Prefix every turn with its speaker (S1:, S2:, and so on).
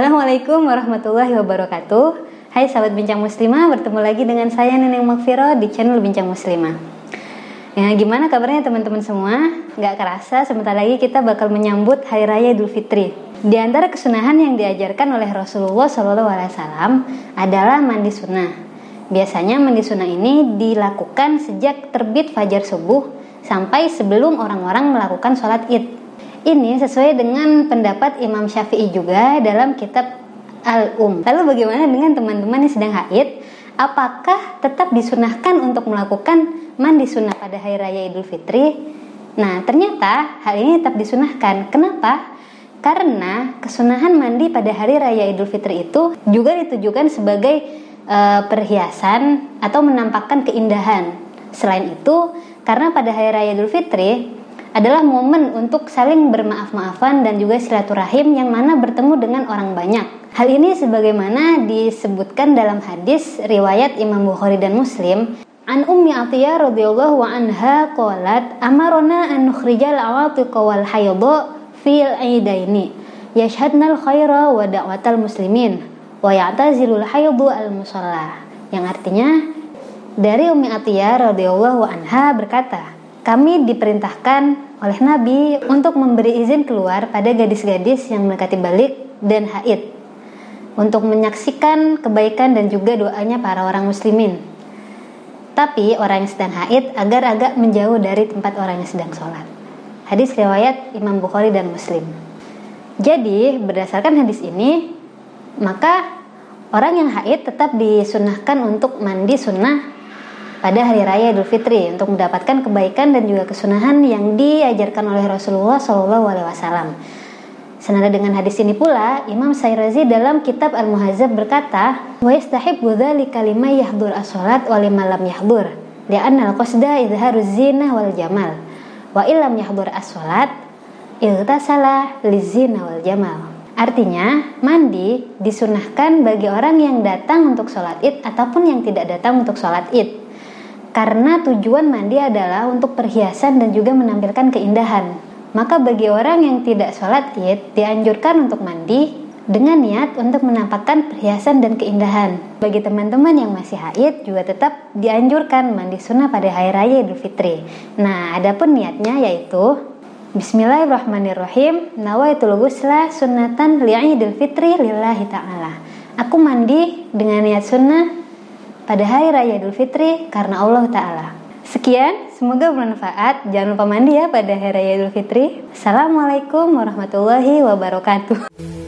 S1: Assalamualaikum warahmatullahi wabarakatuh. Hai sahabat Bincang Muslimah, bertemu lagi dengan saya Neneng Makfiro di channel Bincang Muslimah. Ya, gimana kabarnya teman-teman semua? Gak kerasa sebentar lagi kita bakal menyambut Hari Raya Idul Fitri. Di antara kesunahan yang diajarkan oleh Rasulullah SAW adalah mandi sunnah. Biasanya mandi sunnah ini dilakukan sejak terbit fajar subuh sampai sebelum orang-orang melakukan sholat id ini sesuai dengan pendapat Imam Syafi'i juga dalam kitab Al-Um. Lalu bagaimana dengan teman-teman yang sedang haid? Apakah tetap disunahkan untuk melakukan mandi sunnah pada hari raya Idul Fitri? Nah, ternyata hal ini tetap disunahkan. Kenapa? Karena kesunahan mandi pada hari raya Idul Fitri itu juga ditujukan sebagai e, perhiasan atau menampakkan keindahan. Selain itu, karena pada hari raya Idul Fitri adalah momen untuk saling bermaaf-maafan dan juga silaturahim yang mana bertemu dengan orang banyak. Hal ini sebagaimana disebutkan dalam hadis riwayat Imam Bukhari dan Muslim. An Ummi Atiyah radhiyallahu anha qalat amarona an nukhrijal awatiq wal haydha fil aidaini yashhadna al khaira wa da'watal muslimin wa ya'tazilul haydhu al musalla yang artinya dari Ummi Atiyah radhiyallahu anha berkata kami diperintahkan oleh Nabi untuk memberi izin keluar pada gadis-gadis yang mendekati balik dan haid untuk menyaksikan kebaikan dan juga doanya para orang muslimin. Tapi orang yang sedang haid agar agak menjauh dari tempat orang yang sedang sholat. Hadis riwayat Imam Bukhari dan Muslim. Jadi berdasarkan hadis ini, maka orang yang haid tetap disunahkan untuk mandi sunnah pada hari raya Idul Fitri untuk mendapatkan kebaikan dan juga kesunahan yang diajarkan oleh Rasulullah Shallallahu Alaihi Wasallam. Senada dengan hadis ini pula, Imam Sayrazi dalam kitab Al-Muhazzab berkata, "Wa yastahib dzalika kalima yahdur as-salat wa lima lam yahdur, li'anna al-qasda idharuz zina wal jamal. Wa illam yahdur as-salat, igtasala lizina wal jamal." Artinya, mandi disunahkan bagi orang yang datang untuk sholat id ataupun yang tidak datang untuk sholat id karena tujuan mandi adalah untuk perhiasan dan juga menampilkan keindahan. Maka bagi orang yang tidak sholat id, dianjurkan untuk mandi dengan niat untuk menampakkan perhiasan dan keindahan. Bagi teman-teman yang masih haid juga tetap dianjurkan mandi sunnah pada hari raya Idul Fitri. Nah, adapun niatnya yaitu Bismillahirrahmanirrahim. Nawaitul ghusla sunnatan li'idul fitri lillahi ta'ala. Aku mandi dengan niat sunnah pada hari raya Idul Fitri karena Allah Ta'ala. Sekian, semoga bermanfaat. Jangan lupa mandi ya pada hari raya Idul Fitri. Assalamualaikum warahmatullahi wabarakatuh.